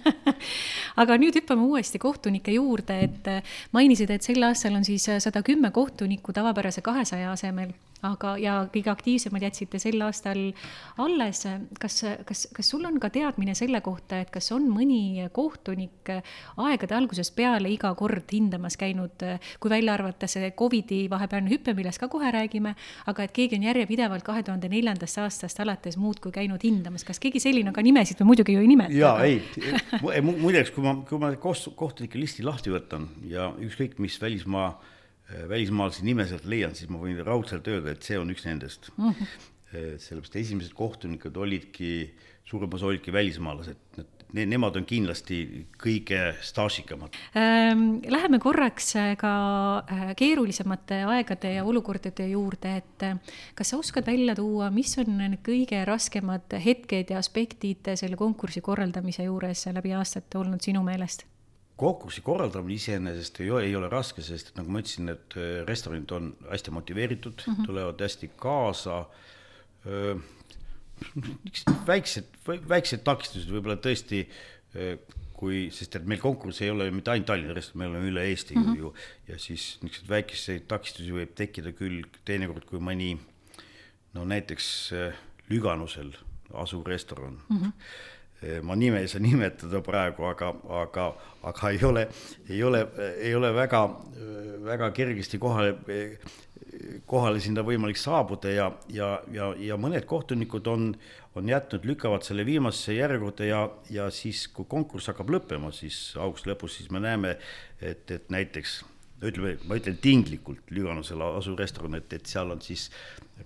S1: Aga nüüd hüppame uuesti kohtunike juurde, et mainisid, et sel aastal on siis sada kümme kohtunikku tavapärase kahesaja asemel aga, ja kõige aktiivsemad jätsite sel aastal alles. kas, kas, kas sul on ka teadmine selle kohta, et kas on mõni kohtunik aegade algusest peale iga kord hindamas käinud, kui välja arvata see Covidi vahepealne hüpe, millest ka kohe räägime, aga et keegi on järjepidevalt kahe tuhande neljandast aastast alates muudkui käinud hindamas, kas keegi selline, aga nimesid me muidugi ju ei nimeta?
S2: jaa, ei, muideks, kui ma, kui ma kohtunike listi lahti võtan ja ükskõik mis välismaa välismaalase nime sealt leian, siis ma võin raudselt öelda, et see on üks nendest mm. -hmm. sellepärast esimesed kohtunikud olidki, suurem osa olidki välismaalased, need nemad on kindlasti kõige staažikamad
S1: ähm,. Läheme korraks äh, ka keerulisemate aegade ja olukordade juurde, et kas sa oskad välja tuua, mis on need kõige raskemad hetked ja aspektid selle konkursi korraldamise juures läbi aastate olnud sinu meelest?
S2: Konkursi korraldamine iseenesest ei ole, ei ole raske, sest et nagu ma ütlesin, et äh, restoranid on hästi motiveeritud mm, -hmm. tulevad hästi kaasa. väiksed, väiksed takistused võib-olla tõesti, kui, sest et meil konkurss ei ole mitte ainult Tallinna restoran, me oleme üle Eesti mm -hmm. ju ja siis niisuguseid väikeseid takistusi võib tekkida küll teinekord, kui mõni no näiteks Lüganusel asuv restoran mm. -hmm ma nime ei saa nimetada praegu, aga, aga, aga ei ole, ei ole, ei ole väga, väga kergesti kohale, kohale sinna võimalik saabuda ja, ja, ja, ja mõned kohtunikud on, on jätnud, lükkavad selle viimasesse järjekorda ja, ja siis, kui konkurss hakkab lõppema, siis augusti lõpus, siis me näeme, et, et näiteks ütleme, ma ütlen tinglikult Lüganusel asuv restoran, et, et seal on siis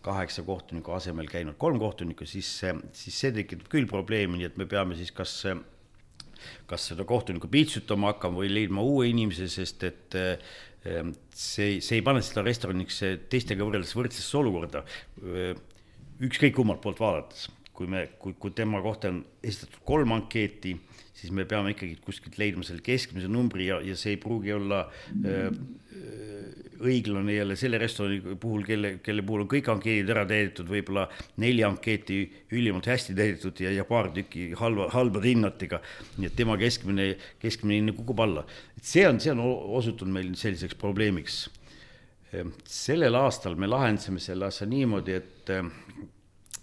S2: kaheksa kohtuniku asemel käinud kolm kohtunikku, siis, siis see tekitab küll probleemi, nii et me peame siis kas, kas seda kohtunikku piitsutama hakkama või leidma uue inimese, sest et see, see ei pane seda restoraniks teistega võrreldes võrdsesse olukorda. ükskõik kummalt poolt vaadates, kui me, kui, kui tema kohta on esitatud kolm ankeeti siis me peame ikkagi kuskilt leidma selle keskmise numbri ja, ja see ei pruugi olla öö, õiglane jälle selle restorani puhul, kelle, kelle puhul on kõik ankeedid ära täidetud, võib-olla neli ankeeti ülimalt hästi täidetud ja, ja paar tükki halva, halbade hinnatega. nii et tema keskmine, keskmine hinne kukub alla. et see on, see on osutunud meil selliseks probleemiks. sellel aastal me lahendasime selle asja niimoodi, et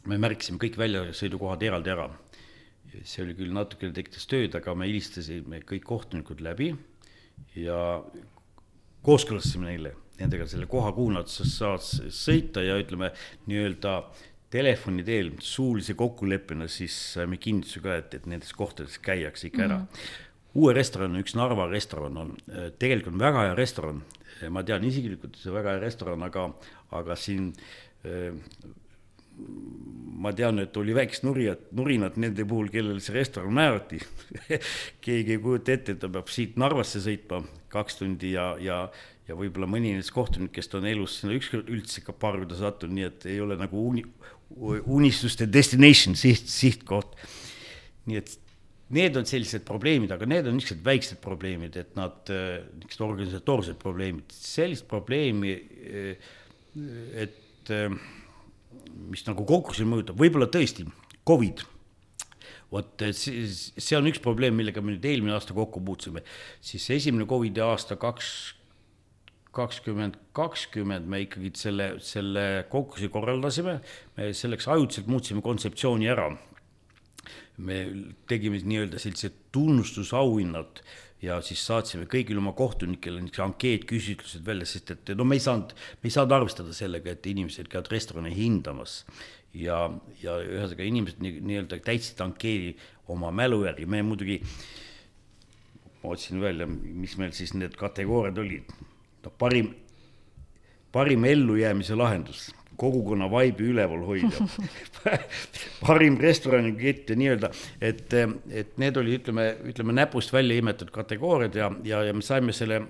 S2: me märkisime kõik väljasõidukohad eraldi ära see oli küll natukene tekitas tööd, aga me helistasime kõik kohtunikud läbi ja kooskõlastasime neile, nendega selle koha, kuhu nad saavad sõita ja ütleme nii-öelda telefoni teel suulise kokkuleppena siis saime kinnituse ka, et, et nendes kohtades käiakse ikka ära mm. -hmm. uue restoran, üks Narva restoran on, tegelikult on väga hea restoran, ma tean isiklikult, see on väga hea restoran, aga, aga siin ma tean, et oli väikest nurijat, nurinat nende puhul, kellel see restoran määrati keegi ei kujuta ette, et ta peab siit Narvasse sõitma kaks tundi ja, ja, ja võib-olla mõni nendest kohtunikest on elus sinna ükskord üldse ka parvida sattunud, nii et ei ole nagu uni, unistuste destination, siht, sihtkoht. nii et need on sellised probleemid, aga need on niisugused väiksed probleemid, et nad, niisugused organisatoorsed probleemid, sellist probleemi, et mis nagu konkursil mõjutab, võib-olla tõesti Covid. vot see, on üks probleem, millega me nüüd eelmine aasta kokku puutusime, siis esimene Covidi aasta kaks, kakskümmend kakskümmend me ikkagi selle, selle konkursi korraldasime, me selleks ajutiselt muutsime kontseptsiooni ära. me tegime nii-öelda sellised tunnustusauhinnad ja siis saatsime kõigile oma kohtunikele niisuguse ankeetküsitlused välja, sest et no me ei saanud, me ei saanud arvestada sellega, et inimesed käivad restorani hindamas. ja, ja ühesõnaga inimesed nii, nii-öelda täitsid ankeedi oma mälu järgi, me muidugi, ma otsin välja, mis meil siis need kategooriad olid. no parim, parim ellujäämise lahendus, kogukonna vaibi üleval hoida. Parim restoranikett ja nii-öelda, et, et need oli, ütleme, ütleme näpust välja imetud kategooriad ja, ja, ja me saime selle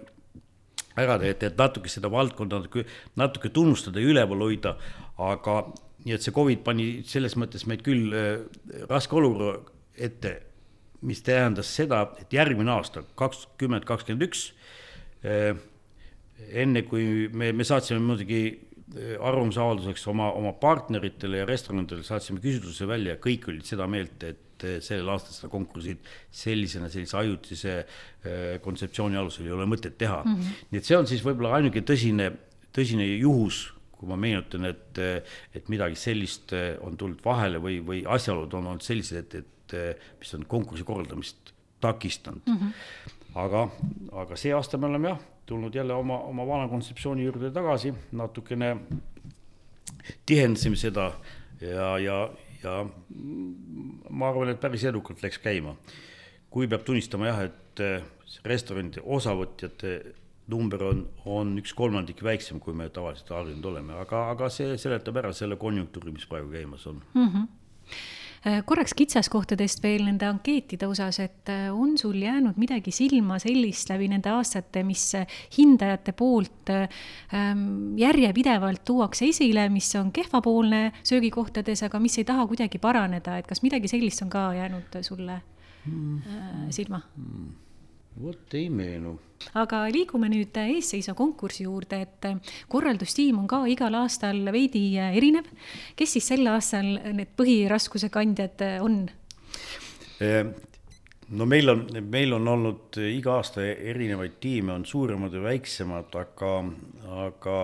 S2: ära teha, et, et natuke seda valdkonda natuke, natuke tunnustada ja üleval hoida, aga nii et see Covid pani selles mõttes meid küll äh, raske olukorra ette, mis tähendas seda, et järgmine aasta, kakskümmend, kakskümmend üks, äh, enne kui me, me saatsime muidugi äh, arvamusavalduseks oma, oma partneritele ja restoranidele saatsime küsitluse välja ja kõik olid seda meelt, et sellel aastal seda konkursid sellisena, sellise ajutise kontseptsiooni alusel ei ole mõtet teha mm. -hmm. nii et see on siis võib-olla ainuke tõsine, tõsine juhus kui ma meenutan, et, et midagi sellist eh, on tulnud vahele või, või asjaolud on olnud sellised, et, et eh, mis on konkursi korraldamist takistanud mm. -hmm. aga, aga see aasta me oleme jah, tulnud jälle oma, oma vana kontseptsiooni juurde tagasi, natukene tihendasime seda ja, ja, ja ma arvan, et päris edukalt läks käima. kui peab tunnistama jah, et eh, restoranide osavõtjate number on, on üks kolmandik väiksem, kui me tavaliselt harjunud oleme, aga, aga see seletab ära selle konjunktuuri, mis praegu käimas on mm. -hmm
S1: korraks kitsaskohtadest veel nende ankeetide osas, et äh, on sul jäänud midagi silma sellist läbi nende aastate, mis hindajate poolt ähm, järjepidevalt tuuakse esile, mis on kehvapoolne söögikohtades, aga mis ei taha kuidagi paraneda, et kas midagi sellist on ka jäänud sulle mm. äh, silma mm.?
S2: Vot ei meenu.
S1: aga liigume nüüd eesseisva konkursi juurde, et korraldustiim on ka igal aastal veidi erinev. kes siis sel aastal need põhiraskuse kandjad on?
S2: Ehm, no meil on, meil on olnud iga aasta erinevaid tiime, on suuremad ja väiksemad, aga, aga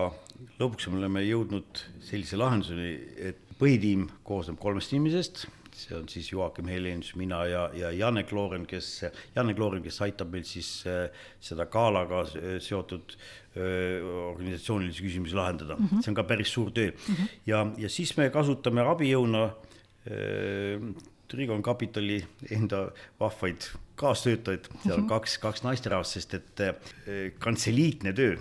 S2: lõpuks me oleme jõudnud sellise lahenduseni, et põhitiim koosneb kolmest inimesest see on siis Joakim Helenius, mina ja, ja Janne Klooren, kes, Janne Klooren, kes aitab meil siis äh, seda galaga seotud äh, organisatsioonilisi küsimusi lahendada mm, -hmm. see on ka päris suur töö mm. -hmm. ja, ja siis me kasutame abijõuna äh, Trigon Kapitali enda vahvaid kaastöötajaid, seal on -hmm. kaks, kaks naisterahvast, sest et kantseliitne töö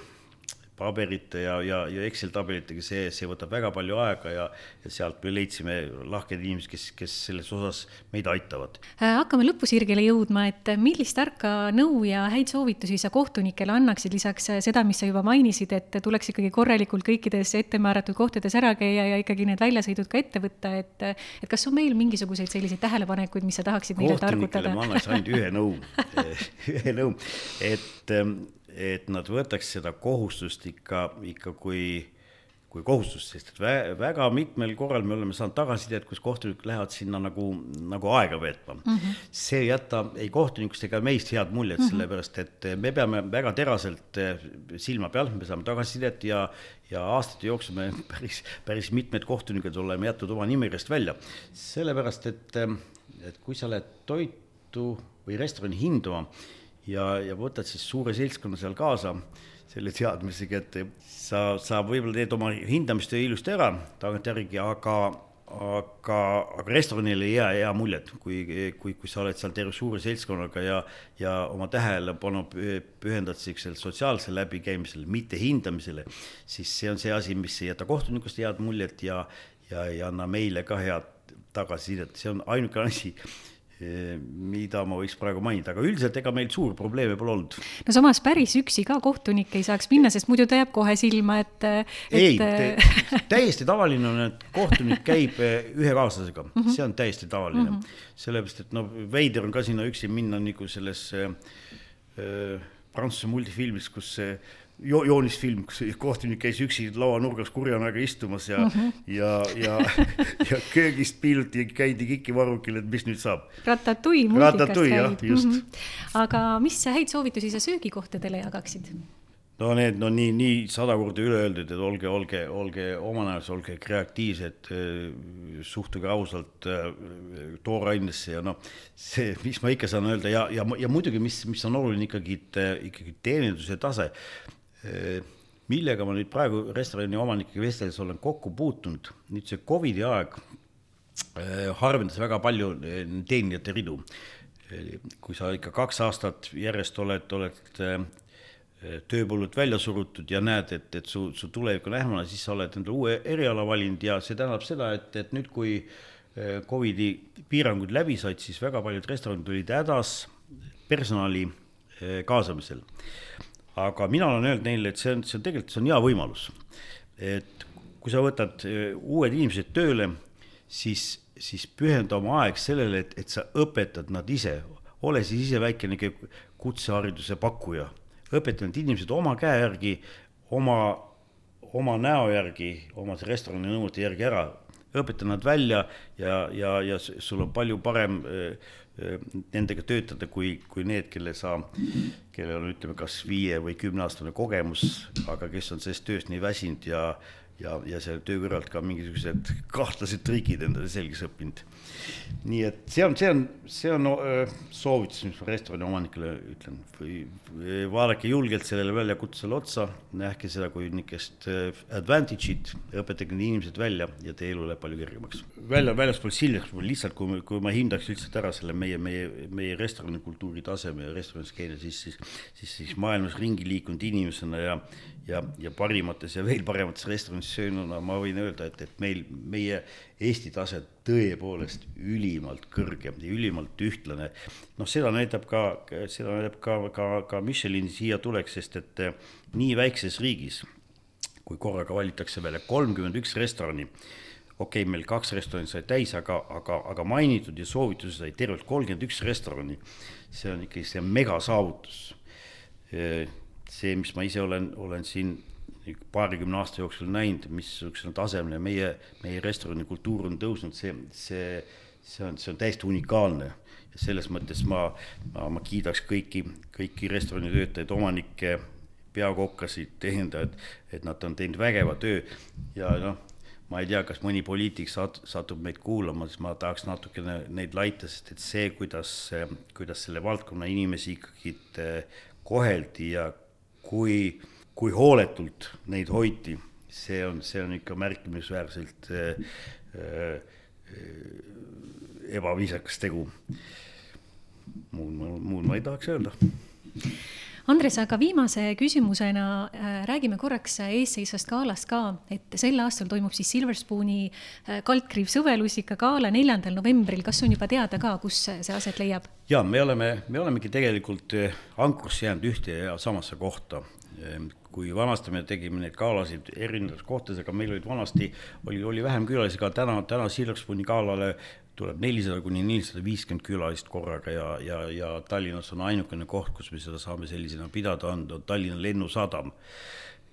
S2: paberite ja, ja, ja Excel tabelitega, see, see võtab väga palju aega ja, ja sealt me leidsime lahked inimesed, kes, kes selles osas meid aitavad.
S1: Äh, hakkame lõpusirgele jõudma, et millist tarka nõu ja häid soovitusi sa kohtunikele annaksid, lisaks seda, mis sa juba mainisid, et tuleks ikkagi korralikult kõikides ettemääratud kohtades ära käia ja ikkagi need väljasõidud ka ette võtta, et et kas on meil mingisuguseid selliseid tähelepanekuid, mis sa tahaksid neile targutada?
S2: ma annaks ainult ühe nõu ühe nõu, et ähm, et nad võtaks seda kohustust ikka, ikka kui, kui kohustust, sest et vä, väga mitmel korral me oleme saanud tagasisidet, kus kohtunikud lähevad sinna nagu, nagu aega veetma mm. -hmm. see ei jäta ei kohtunikust ega meist head muljet mm, -hmm. sellepärast et me peame väga teraselt eh, silma peal, me saame tagasisidet ja, ja aastate jooksul me päris, päris mitmed kohtunikud oleme jätnud oma nimekirjast välja. sellepärast, et, et kui sa lähed toitu või restorani hindama, ja, ja võtad siis suure seltskonna seal kaasa selle teadmisega, et sa, sa võib-olla teed oma hindamistöö ilusti ära tagantjärgi, aga, aga, aga restoranile ei jää hea muljet, kui, kui, kui sa oled seal terve suure seltskonnaga ja, ja oma tähelepanu pühendad sellisele sotsiaalsele läbikäimisele, mitte hindamisele, siis see on see asi, mis ei jäta kohtunikust head muljet ja, ja ei anna meile ka head tagasisidet, see on ainuke asi mida ma võiks praegu mainida, aga üldiselt ega meil suuri probleeme pole olnud.
S1: no samas päris üksi ka kohtunik ei saaks minna, sest muidu ta jääb kohe silma, et, et....
S2: ei täiesti tavaline on, et kohtunik käib eh, ühe kaaslasega mm, -hmm. see on täiesti tavaline mm. -hmm. sellepärast, et no veider on ka sinna üksi minna nagu sellesse äh, Prantsuse multifilmis, kus see äh, jo-, joonisfilm, kus kohtunik käis üksi lauanurgas kurjanaga istumas ja mm, -hmm. ja, ja, ja köögist piiluti, käidi kikivarrukil, et mis nüüd saab.
S1: Ratatouille muusikast käib. just mm. -hmm. aga mis häid soovitusi sa söögikohtadele jagaksid?
S2: no need, no nii, nii sada korda üle öeldud, et olge, olge, olge omanäos, olge kreatiivsed, suhtuge ausalt toorainesse ja noh, see, mis ma ikka saan öelda ja, ja, ja muidugi, mis, mis on oluline ikkagi, ikkagi teeninduse tase millega ma nüüd praegu restorani omanikega vesteldes olen kokku puutunud, nüüd see Covidi aeg eh, harvendas väga palju eh, teenijate ridu. kui sa ikka kaks aastat järjest oled, oled tööpõllult välja surutud ja näed, et, et su, su tulevik on ähmane, siis sa oled endale uue eriala valinud ja see tähendab seda, et, et nüüd, kui Covidi piirangud läbi said, siis väga paljud restoranid olid hädas personali kaasamisel. Aga mina olen öelnud neile, et see on, see on tegelikult, see on hea võimalus. et kui sa võtad eh, uued inimesed tööle, siis, siis pühenda oma aeg sellele, et, et sa õpetad nad ise, ole siis ise väikene kutsehariduse pakkuja. Õpetan need inimesed oma käe järgi, oma, oma näo järgi, oma restorani nõuete järgi ära, õpetan nad välja ja, ja, ja sul on palju parem äh, nendega töötada, kui, kui need, kelle sa, kellel on, ütleme, kas viie või kümneaastane kogemus, aga kes on sellest tööst nii väsinud ja, ja, ja selle töö kõrvalt ka mingisugused kahtlased trikid endale selgeks õppinud. nii et see on, see on, see on soovitus, mis ma restorani omanikele ütlen, või vaadake julgelt sellele väljakutsele otsa, nähke seda kui niisugust advantage'it, õpetage need inimesed välja ja teie elu läheb palju kergemaks. välja, väljaspool Siljas, lihtsalt kui, kui ma hindaks lihtsalt ära selle meie, meie, meie restoranikultuuri taseme ja restoraniskeene, siis, siis, siis, siis maailmas ringi liikunud inimesena ja, ja, ja parimates ja veel paremates restoranides söönuna ma võin öelda, et, et meil, meie Eesti tase tõepoolest ülimalt kõrge ja ülimalt ühtlane. noh, seda näitab ka, seda näitab ka, ka, ka Michelin siia tuleks, sest et eh, nii väikses riigis, kui korraga valitakse välja kolmkümmend üks restorani, okei okay,, meil kaks restorani sai täis, aga, aga, aga mainitud ja soovitusi sai tervelt kolmkümmend üks restorani. see on ikkagi see megasaavutus. Eh, see, mis ma ise olen, olen siin paarikümne aasta jooksul näinud, missugusel tasemel meie, meie restoranikultuur on tõusnud, see, see, see on, see on täiesti unikaalne. ja selles mõttes ma, ma, ma kiidaks kõiki, kõiki restoranitöötajaid, omanikke, peakokkasid, teenindajaid, et nad on teinud vägeva töö ja noh, ma ei tea, kas mõni poliitik sat-, satub meid kuulama, siis ma tahaks natukene neid laita, sest et see, kuidas, kuidas selle valdkonna inimesi ikkagi koheldi ja kui kui hooletult neid hoiti, see on, see on ikka märkimisväärselt äh, äh, ebaviisakas tegu. muud, muud ma ei tahaks öelda.
S1: Andres, aga viimase küsimusena äh, räägime korraks eesseisvast galast ka, et sel aastal toimub siis Silver Spooni äh, kaldkriiv sõvelusika gala neljandal novembril, kas on juba teada ka, kus see aset leiab?
S2: ja me oleme, me olemegi tegelikult äh, ankursse jäänud ühte ja samasse kohta kui vanasti me tegime neid galasid erinevates kohtades, aga meil olid vanasti, oli, oli vähem külalisi, aga täna, täna Silverspuni galale tuleb nelisada kuni nelisada viiskümmend külalist korraga ja, ja, ja Tallinnas on ainukene koht, kus me seda saame sellisena pidada, on, on Tallinna lennusadam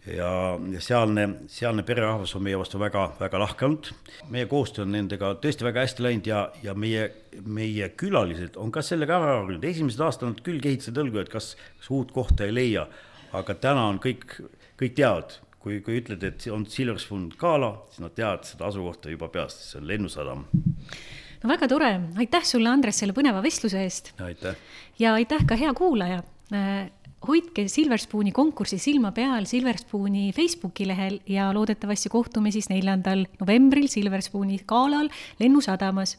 S2: ja, ja sealne, sealne pererahvas on meie vastu väga, väga lahke olnud. meie koostöö on nendega tõesti väga hästi läinud ja, ja meie, meie külalised on ka sellega ära harjunud, esimesed aastad nad küll kehitasid õlgu, et kas, kas uut kohta ei leia aga täna on kõik, kõik teavad, kui, kui ütled, et on Silver Spoon gala, siis nad teavad seda asukohta juba peast, see on Lennusadam.
S1: No väga tore, aitäh sulle, Andres, selle põneva vestluse eest.
S2: aitäh.
S1: ja aitäh ka hea kuulaja äh, hoidke Silverspooni konkursi silma peal Silverspooni Facebooki lehel ja loodetavasti kohtume siis neljandal novembril Silverspooni galal Lennusadamas.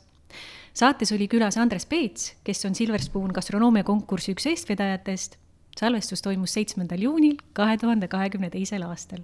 S1: saates oli külas Andres Peets, kes on Silverspoon gastronoomiakonkursi üks eestvedajatest salvestus toimus seitsmendal juunil kahe tuhande kahekümne teisel aastal